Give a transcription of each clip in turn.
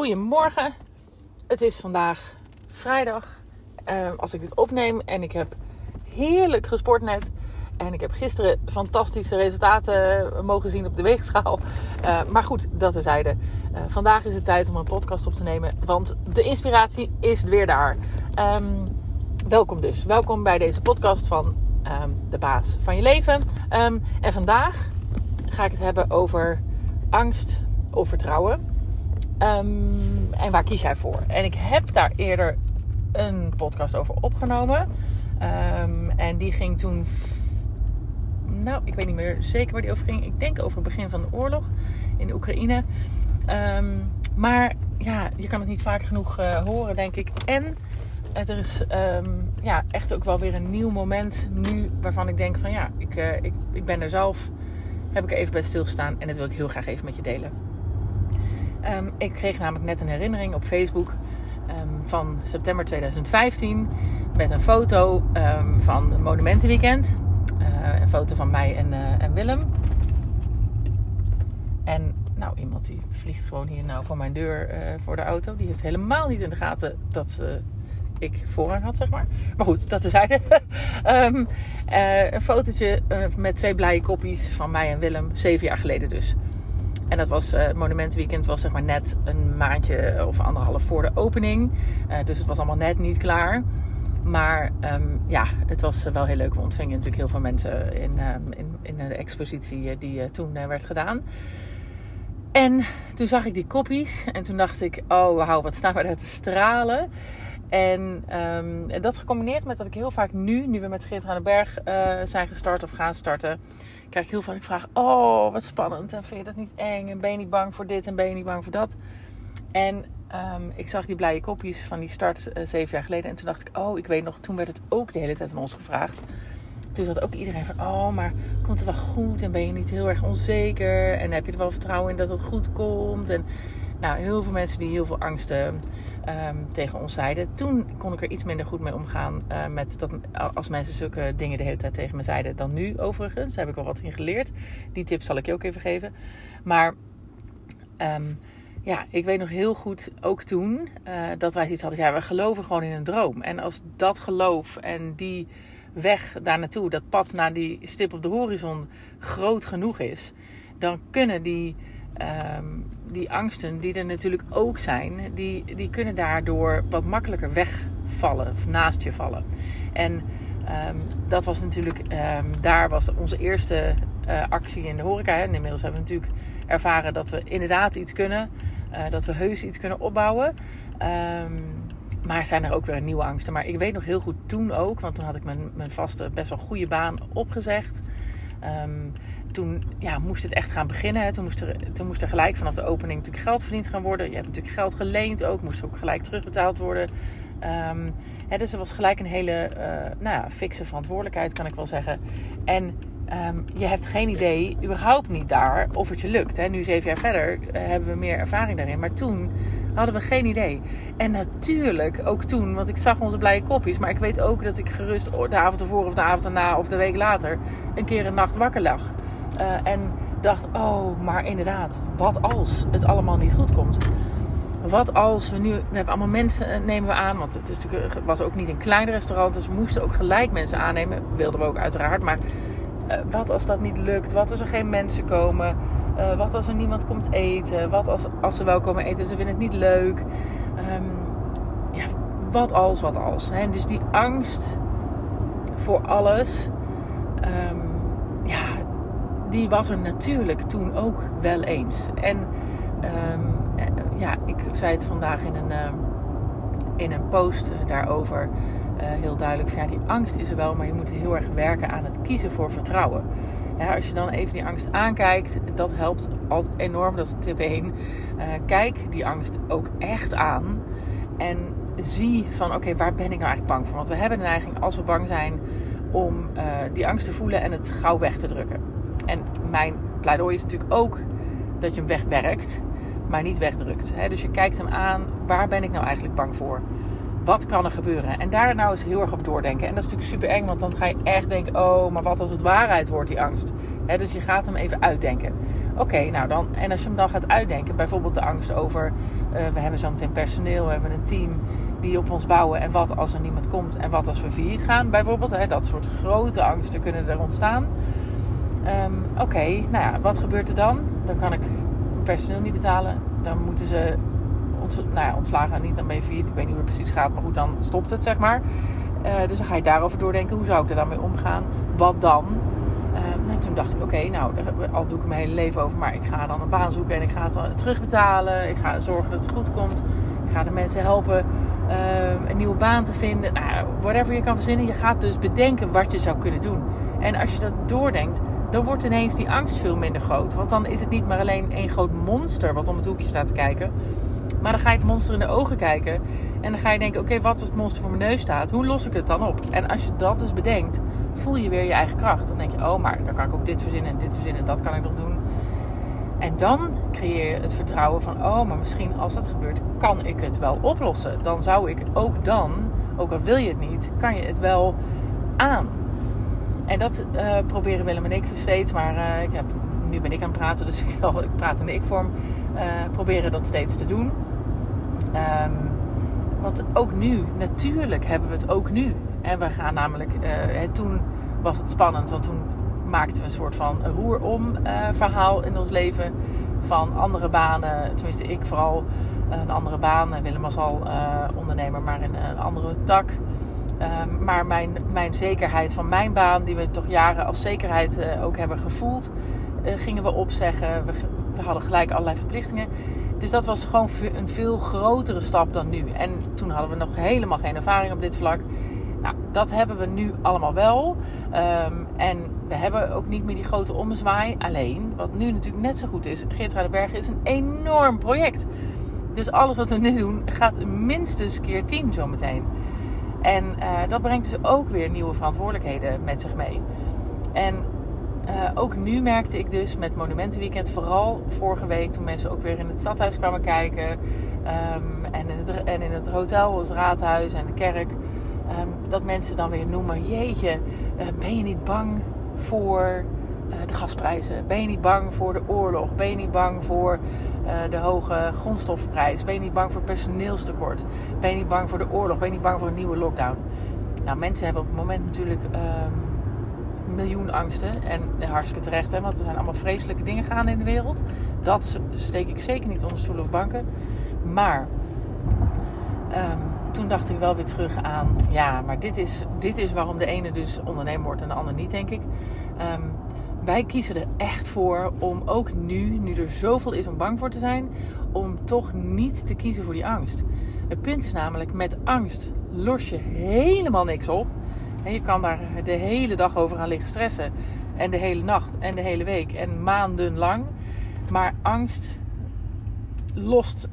Goedemorgen. Het is vandaag vrijdag uh, als ik dit opneem en ik heb heerlijk gesport net. En ik heb gisteren fantastische resultaten mogen zien op de weegschaal. Uh, maar goed, dat terzijde. Uh, vandaag is het tijd om een podcast op te nemen, want de inspiratie is weer daar. Um, welkom dus. Welkom bij deze podcast van de baas van je leven. En vandaag ga ik het hebben over angst of vertrouwen. Um, en waar kies jij voor? En ik heb daar eerder een podcast over opgenomen. Um, en die ging toen. Nou, ik weet niet meer zeker waar die over ging. Ik denk over het begin van de oorlog in Oekraïne. Um, maar ja, je kan het niet vaak genoeg uh, horen, denk ik. En er is ja, echt ook wel weer een nieuw moment nu waarvan ik denk van ja, ik, uh, ik, ik ben er zelf. Heb ik er even bij stilgestaan en dat wil ik heel graag even met je delen. Um, ik kreeg namelijk net een herinnering op Facebook um, van september 2015 met een foto um, van Monumentenweekend. Uh, een foto van mij en, uh, en Willem. En nou, iemand die vliegt gewoon hier nou voor mijn deur uh, voor de auto. Die heeft helemaal niet in de gaten dat ik voorrang had, zeg maar. Maar goed, dat tezijde. um, een fotootje met twee blije kopjes van mij en Willem, zeven jaar geleden dus. En dat was uh, Monumentenweekend was zeg maar net een maandje of anderhalf voor de opening. Uh, dus het was allemaal net niet klaar. Maar um, ja, het was wel heel leuk. We ontvingen natuurlijk heel veel mensen in, um, in, in de expositie die toen werd gedaan. En toen zag ik die koppies en toen dacht ik, oh wauw, wat staan we daar te stralen. En um, dat gecombineerd met dat ik heel vaak nu, nu we met Geert aan de Berg zijn gestart of gaan starten krijg heel vaak, ik vraag, oh wat spannend. En vind je dat niet eng? En ben je niet bang voor dit? En ben je niet bang voor dat? En um, ik zag die blije kopjes van die start uh, zeven jaar geleden. En toen dacht ik, oh, ik weet nog, toen werd het ook de hele tijd aan ons gevraagd. Toen zat ook iedereen van, oh, maar komt het wel goed? En ben je niet heel erg onzeker? En heb je er wel vertrouwen in dat het goed komt? En nou, heel veel mensen die heel veel angsten um, tegen ons zeiden. Toen kon ik er iets minder goed mee omgaan uh, met dat als mensen zulke dingen de hele tijd tegen me zeiden dan nu overigens. Daar heb ik wel wat in geleerd. Die tips zal ik je ook even geven. Maar um, ja, ik weet nog heel goed, ook toen, uh, dat wij iets hadden. Ja, we geloven gewoon in een droom. En als dat geloof en die weg daar naartoe, dat pad naar die stip op de horizon groot genoeg is, dan kunnen die um, die angsten die er natuurlijk ook zijn, die, die kunnen daardoor wat makkelijker wegvallen of naast je vallen. En um, dat was natuurlijk, um, daar was onze eerste uh, actie in de horeca. En inmiddels hebben we natuurlijk ervaren dat we inderdaad iets kunnen, uh, dat we heus iets kunnen opbouwen. Maar zijn er ook weer nieuwe angsten. Maar ik weet nog heel goed toen ook, want toen had ik mijn, mijn vaste, best wel goede baan opgezegd. Um, toen ja, moest het echt gaan beginnen. Toen moest, er, toen moest er gelijk vanaf de opening natuurlijk geld verdiend gaan worden. Je hebt natuurlijk geld geleend ook. Moest ook gelijk terugbetaald worden. Um, hè, dus er was gelijk een hele uh, nou ja, fikse verantwoordelijkheid, kan ik wel zeggen. En um, je hebt geen idee, überhaupt niet daar, of het je lukt. Hè. Nu, zeven jaar verder, uh, hebben we meer ervaring daarin. Maar toen hadden we geen idee. En natuurlijk, ook toen, want ik zag onze blije kopjes. Maar ik weet ook dat ik gerust de avond ervoor of de avond erna of de week later... een keer een nacht wakker lag. Uh, en dacht, oh, maar inderdaad, wat als het allemaal niet goed komt? Wat als we nu, we hebben allemaal mensen eh, nemen we aan, want het was ook niet een klein restaurant, dus we moesten ook gelijk mensen aannemen. Wilden we ook uiteraard, maar uh, wat als dat niet lukt? Wat als er geen mensen komen? Uh, wat als er niemand komt eten? Wat als, als ze wel komen eten, ze vinden het niet leuk? Um, ja, wat als, wat als? Hè? Dus die angst voor alles. Um, ja, die was er natuurlijk toen ook wel eens. En um, ja, ik zei het vandaag in een, in een post daarover heel duidelijk. Van, ja, die angst is er wel, maar je moet heel erg werken aan het kiezen voor vertrouwen. Als je dan even die angst aankijkt, dat helpt altijd enorm. Dat is tip 1. Uh, kijk die angst ook echt aan. En zie van oké, waar ben ik nou eigenlijk bang voor? Want we hebben de neiging als we bang zijn om uh, die angst te voelen en het gauw weg te drukken. En mijn pleidooi is natuurlijk ook dat je hem wegwerkt, maar niet wegdrukt. Dus je kijkt hem aan, waar ben ik nou eigenlijk bang voor? Wat kan er gebeuren? En daar nou eens heel erg op doordenken. En dat is natuurlijk super eng, want dan ga je echt denken: oh, maar wat als het waarheid wordt, die angst? dus je gaat hem even uitdenken. Oké, nou dan, en als je hem dan gaat uitdenken, bijvoorbeeld de angst over: uh, we hebben zo meteen personeel, we hebben een team die op ons bouwen. En wat als er niemand komt? En wat als we failliet gaan, bijvoorbeeld? Dat soort grote angsten kunnen er ontstaan. Ehm, oké, nou ja, wat gebeurt er dan? Dan kan ik mijn personeel niet betalen. Dan moeten ze ons, nou ja, ontslagen niet, dan ben je failliet. Ik weet niet hoe het precies gaat, maar goed, dan stopt het, zeg maar. Uh, dus dan ga je daarover doordenken. Hoe zou ik er dan mee omgaan? Wat dan? Uh, toen dacht ik, oké, nou, al doe ik mijn hele leven over, maar ik ga dan een baan zoeken en ik ga het terugbetalen. Ik ga zorgen dat het goed komt. Ik ga de mensen helpen uh, een nieuwe baan te vinden. Nou, whatever je kan verzinnen. Je gaat dus bedenken wat je zou kunnen doen. En als je dat doordenkt, dan wordt ineens die angst veel minder groot. Want dan is het niet maar alleen één groot monster wat om het hoekje staat te kijken. Maar dan ga je het monster in de ogen kijken. En dan ga je denken: oké, wat als het monster voor mijn neus staat? Hoe los ik het dan op? En als je dat dus bedenkt, voel je weer je eigen kracht. Dan denk je: oh, maar dan kan ik ook dit verzinnen en dit verzinnen. Dat kan ik nog doen. En dan creëer je het vertrouwen van: oh, maar misschien als dat gebeurt, kan ik het wel oplossen. Dan zou ik ook dan, ook al wil je het niet, kan je het wel aan. En dat uh, proberen Willem en ik steeds. Maar uh, ik heb, nu ben ik aan het praten, dus ik, ik praat in de ik-vorm. Uh, proberen dat steeds te doen. Um, want ook nu, natuurlijk hebben we het ook nu. En we gaan namelijk, toen was het spannend, want toen maakten we een soort van roerom verhaal in ons leven. Van andere banen, tenminste ik vooral een andere baan. Willem was al ondernemer, maar in een andere tak. Ehm, maar mijn, mijn zekerheid van mijn baan, die we toch jaren als zekerheid uh, ook hebben gevoeld, uh, gingen we opzeggen. We, hadden gelijk allerlei verplichtingen. Dus dat was gewoon een veel grotere stap dan nu. En toen hadden we nog helemaal geen ervaring op dit vlak. Nou, dat hebben we nu allemaal wel. Um, en we hebben ook niet meer die grote ommezwaai. Alleen, wat nu natuurlijk net zo goed is, Geert Bergen is een enorm project. Dus alles wat we nu doen gaat minstens keer tien zometeen. En uh, dat brengt dus ook weer nieuwe verantwoordelijkheden met zich mee. En uh, ook nu merkte ik dus met Monumentenweekend, vooral vorige week toen mensen ook weer in het stadhuis kwamen kijken. Um, en, in het, en in het hotel, het raadhuis en de kerk. Um, dat mensen dan weer noemen: Jeetje, uh, ben je niet bang voor de gasprijzen? Ben je niet bang voor de oorlog? Ben je niet bang voor de hoge grondstoffenprijs? Ben je niet bang voor personeelstekort? Ben je niet bang voor de oorlog? Ben je niet bang voor een nieuwe lockdown? Nou, mensen hebben op het moment natuurlijk um, miljoen angsten. En hartstikke terecht, hè, want er zijn allemaal vreselijke dingen gaande in de wereld. Dat steek ik zeker niet onder stoelen of banken. Maar um, toen dacht ik wel weer terug aan... Ja, maar dit is, dit is waarom de ene dus ondernemer wordt en de ander niet, denk ik. Um, wij kiezen er echt voor om ook nu, nu er zoveel is om bang voor te zijn, om toch niet te kiezen voor die angst. Het punt is namelijk, met angst los je helemaal niks op. En je kan daar de hele dag over gaan liggen stressen. En de hele nacht en de hele week en maandenlang. Maar angst lost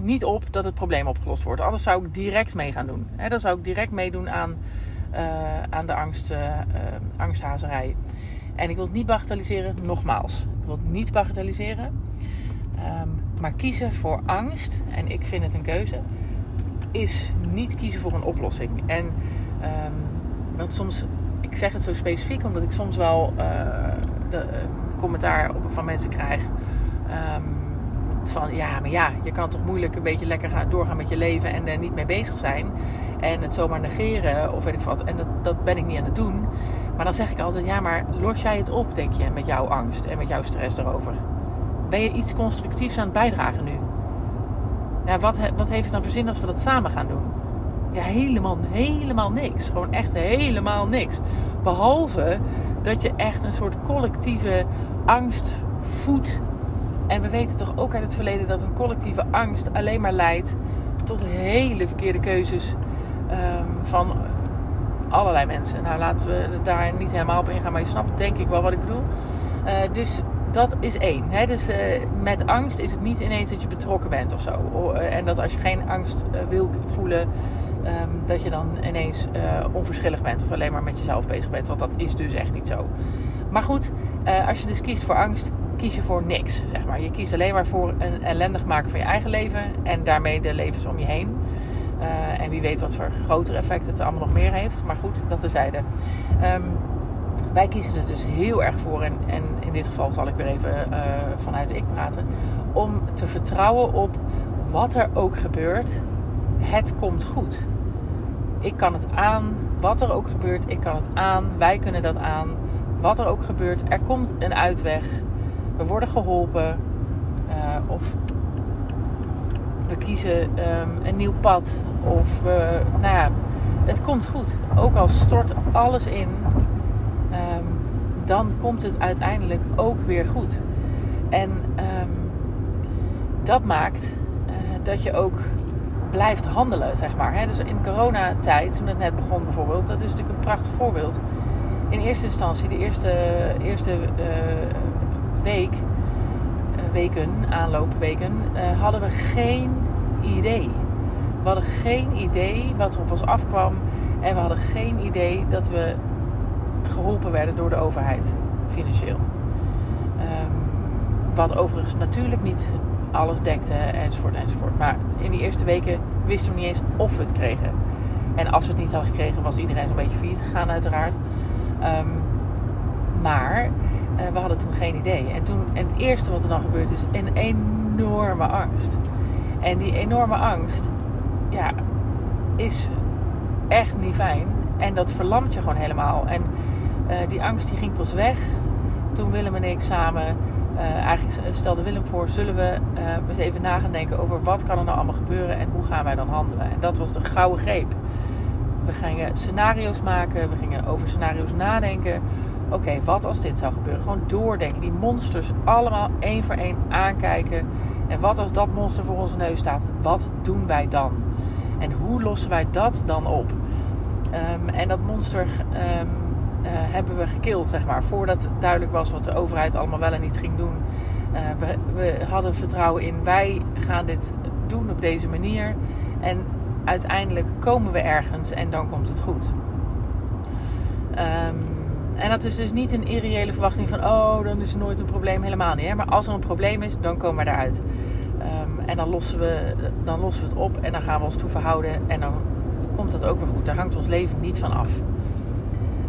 niet op dat het probleem opgelost wordt. Anders zou ik direct mee gaan doen. dan zou ik direct meedoen aan, uh, aan de angst, uh, angsthazerij. En ik wil het niet bagatelliseren, nogmaals. Ik wil het niet bagatelliseren. Um, maar kiezen voor angst, en ik vind het een keuze, is niet kiezen voor een oplossing. En um, want soms, ik zeg het zo specifiek, omdat ik soms wel uh, de, uh, commentaar van mensen krijg. Um, van ja, maar ja, je kan toch moeilijk een beetje lekker gaan, doorgaan met je leven en er niet mee bezig zijn. En het zomaar negeren of weet ik wat. En dat, dat ben ik niet aan het doen. Maar dan zeg ik altijd, ja, maar los jij het op, denk je, met jouw angst en met jouw stress erover? Ben je iets constructiefs aan het bijdragen nu? Ja, wat, wat heeft het dan voor zin als we dat samen gaan doen? Ja, helemaal, helemaal niks. Gewoon echt helemaal niks. Behalve dat je echt een soort collectieve angst voedt. En we weten toch ook uit het verleden dat een collectieve angst alleen maar leidt tot hele verkeerde keuzes um, van allerlei mensen. Nou, laten we daar niet helemaal op ingaan, maar je snapt denk ik wel wat ik bedoel. Uh, dus dat is één. Hè? Dus uh, met angst is het niet ineens dat je betrokken bent of zo. Uh, en dat als je geen angst wil voelen, um, dat je dan ineens onverschillig bent of alleen maar met jezelf bezig bent. Want dat is dus echt niet zo. Maar goed, als je dus kiest voor angst, kies je voor niks. Zeg maar. Je kiest alleen maar voor een ellendig maken van je eigen leven en daarmee de levens om je heen. Uh, en wie weet wat voor grotere effecten het allemaal nog meer heeft. Maar goed, dat terzijde. Um, wij kiezen er dus heel erg voor, en, en in dit geval zal ik weer even vanuit ik praten, om te vertrouwen op wat er ook gebeurt, het komt goed. Ik kan het aan, wat er ook gebeurt, ik kan het aan, wij kunnen dat aan. Wat er ook gebeurt, er komt een uitweg. We worden geholpen. Uh, of we kiezen um, een nieuw pad. Of uh, nou ja, het komt goed. Ook al stort alles in, um, dan komt het uiteindelijk ook weer goed. En um, dat maakt uh, dat je ook blijft handelen, zeg maar. Dus in coronatijd, toen het net begon bijvoorbeeld, dat is natuurlijk een prachtig voorbeeld. In eerste instantie, de eerste, eerste uh, week, uh, weken, aanloopweken, uh, hadden we geen idee. We hadden geen idee wat er op ons afkwam. En we hadden geen idee dat we geholpen werden door de overheid, financieel. Um, wat overigens natuurlijk niet alles dekte enzovoort enzovoort. Maar in die eerste weken wisten we niet eens of we het kregen. En als we het niet hadden gekregen, was iedereen zo'n beetje failliet gegaan uiteraard. Um, maar uh, we hadden toen geen idee. En, toen, en het eerste wat er dan gebeurt is een enorme angst. En die enorme angst, ja, is echt niet fijn. En dat verlamt je gewoon helemaal. En uh, die angst die ging pas weg toen Willem en ik samen uh, eigenlijk stelde Willem voor, zullen we uh, eens even na gaan denken over wat kan er nou allemaal gebeuren en hoe gaan wij dan handelen. En dat was de gouden greep. We gingen scenario's maken, we gingen over scenario's nadenken. Oké, wat als dit zou gebeuren? Gewoon doordenken, die monsters allemaal één voor één aankijken. En wat als dat monster voor onze neus staat? Wat doen wij dan? En hoe lossen wij dat dan op? Um, en dat monster uh, hebben we gekild, zeg maar. Voordat duidelijk was wat de overheid allemaal wel en niet ging doen. Uh, we, we, hadden vertrouwen in, wij gaan dit doen op deze manier. En uiteindelijk komen we ergens en dan komt het goed. Um, en dat is dus niet een irreële verwachting van, oh, dan is er nooit een probleem. Helemaal niet. Hè? Maar als er een probleem is, dan komen we eruit. Um, en dan lossen, we, dan lossen we het op en dan gaan we ons toe verhouden. En dan komt dat ook weer goed. Daar hangt ons leven niet van af.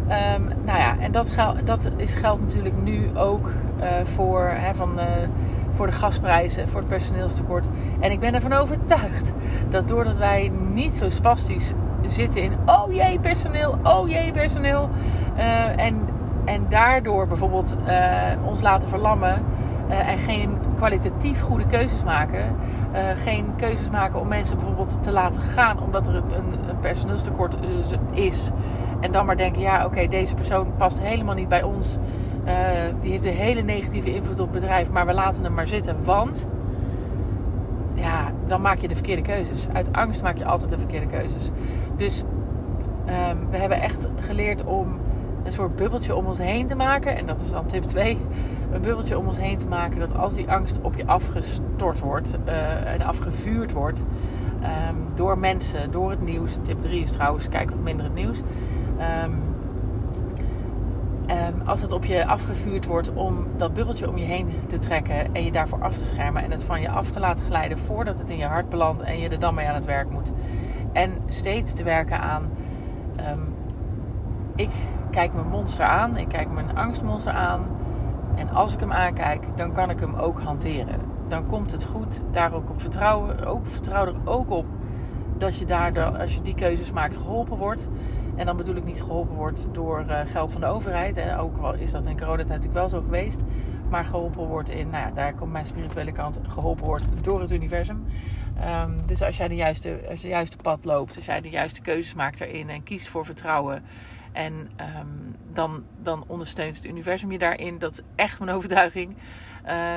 Um, nou ja, en dat, dat is, geldt natuurlijk nu ook uh, voor, hè, van, voor de gasprijzen, voor het personeelstekort. En ik ben ervan overtuigd dat doordat wij niet zo spastisch zitten in oh jee personeel, oh jee personeel. Uh, en, en daardoor bijvoorbeeld ons laten verlammen en geen kwalitatief goede keuzes maken. geen keuzes maken om mensen bijvoorbeeld te laten gaan omdat er een, een personeelstekort is. En dan maar denken, ja oké, deze persoon past helemaal niet bij ons. Uh, die heeft een hele negatieve invloed op het bedrijf, maar we laten hem maar zitten. Want, ja, dan maak je de verkeerde keuzes. Uit angst maak je altijd de verkeerde keuzes. Dus um, we hebben echt geleerd om een soort bubbeltje om ons heen te maken. En dat is dan tip 2. Een bubbeltje om ons heen te maken dat als die angst op je afgestort wordt uh, en afgevuurd wordt... Um, door mensen, door het nieuws. Tip 3 is trouwens, kijk wat minder het nieuws. Um, um, als het op je afgevuurd wordt om dat bubbeltje om je heen te trekken en je daarvoor af te schermen en het van je af te laten glijden voordat het in je hart belandt en je er dan mee aan het werk moet. En steeds te werken aan. Um, ik kijk mijn monster aan, ik kijk mijn angstmonster aan. En als ik hem aankijk, dan kan ik hem ook hanteren. Dan komt het goed. Daar ook op vertrouwen. Ook, vertrouw er ook op dat je daardoor, als je die keuzes maakt, geholpen wordt. En dan bedoel ik niet geholpen wordt door uh, geld van de overheid. Hè. Ook al is dat in coronatijd natuurlijk wel zo geweest. Maar geholpen wordt in, nou ja, daar komt mijn spirituele kant, geholpen wordt door het universum. Um, dus als jij de juiste, als je juiste pad loopt, als jij de juiste keuzes maakt daarin en kiest voor vertrouwen. En um, dan, dan ondersteunt het universum je daarin. Dat is echt mijn overtuiging.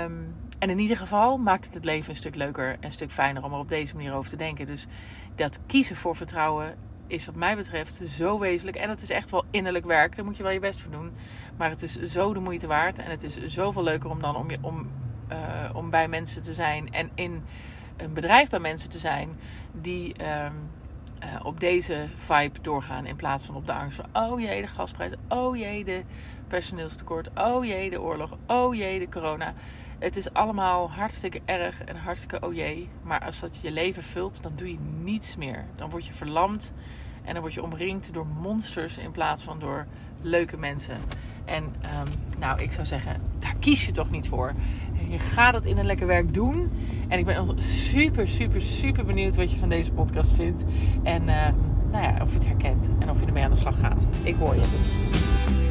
Um, en in ieder geval maakt het het leven een stuk leuker en een stuk fijner om er op deze manier over te denken. Dus dat kiezen voor vertrouwen is wat mij betreft zo wezenlijk. En het is echt wel innerlijk werk. Daar moet je wel je best voor doen. Maar het is zo de moeite waard. En het is zoveel leuker om dan om, je, om, uh, om bij mensen te zijn. En in een bedrijf bij mensen te zijn die um, uh, op deze vibe doorgaan. In plaats van op de angst van oh jee de gasprijs. Oh jee de personeelstekort. Oh jee de oorlog. Oh jee de corona. Het is allemaal hartstikke erg en hartstikke oh jee. Maar als dat je leven vult, dan doe je niets meer. Dan word je verlamd en dan word je omringd door monsters in plaats van door leuke mensen. En ehm, nou, ik zou zeggen, daar kies je toch niet voor. Je gaat het in een lekker werk doen. En ik ben super, super, super benieuwd wat je van deze podcast vindt. En ehm, nou ja, of je het herkent en of je ermee aan de slag gaat. Ik hoor je.